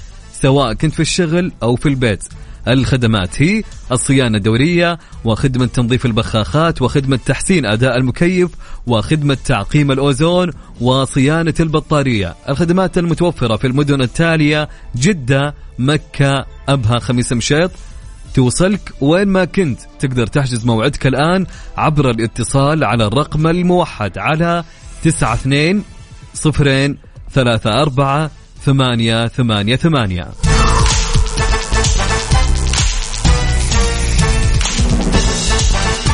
سواء كنت في الشغل أو في البيت. الخدمات. هي الصيانة الدورية وخدمة تنظيف البخاخات وخدمة تحسين أداء المكيف وخدمة تعقيم الأوزون وصيانة البطارية. الخدمات المتوفرة في المدن التالية جدة مكة أبها خميس مشيط. توصلك وين ما كنت. تقدر تحجز موعدك الآن عبر الاتصال على الرقم الموحد على تسعة اثنين صفرين ثلاثة أربعة ثمانية ثمانية ثمانية.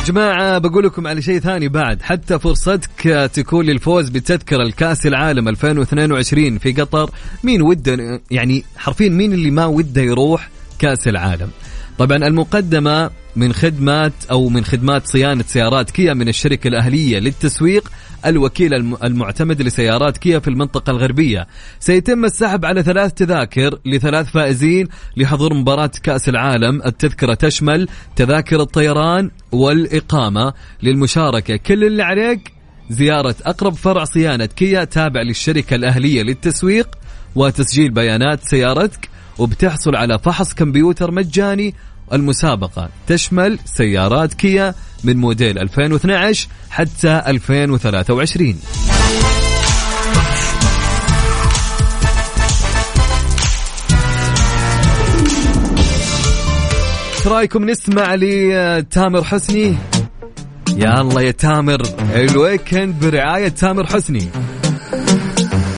جماعة بقول لكم على شيء ثاني بعد. حتى فرصتك تكون للفوز بتذكرة الكأس العالم 2022 في قطر. مين وده؟ يعني حرفيا مين اللي ما وده يروح كأس العالم؟ طبعا المقدمة من خدمات أو من خدمات صيانة سيارات كيا من الشركة الأهلية للتسويق الوكيل الم- المعتمد لسيارات كيا في المنطقة الغربية. سيتم السحب على ثلاث تذاكر لثلاث فائزين لحضور مباراة كأس العالم. التذكرة تشمل تذاكر الطيران والإقامة. للمشاركة كل اللي عليك زيارة أقرب فرع صيانة كيا تابع للشركة الأهلية للتسويق وتسجيل بيانات سيارتك. وبتحصل على فحص كمبيوتر مجاني المسابقة. تشمل سيارات كيا من موديل 2012 حتى 2023 إيش رأيكم نسمع لتامر حسني؟ يا الله يا تامر. الويكند برعاية تامر حسني.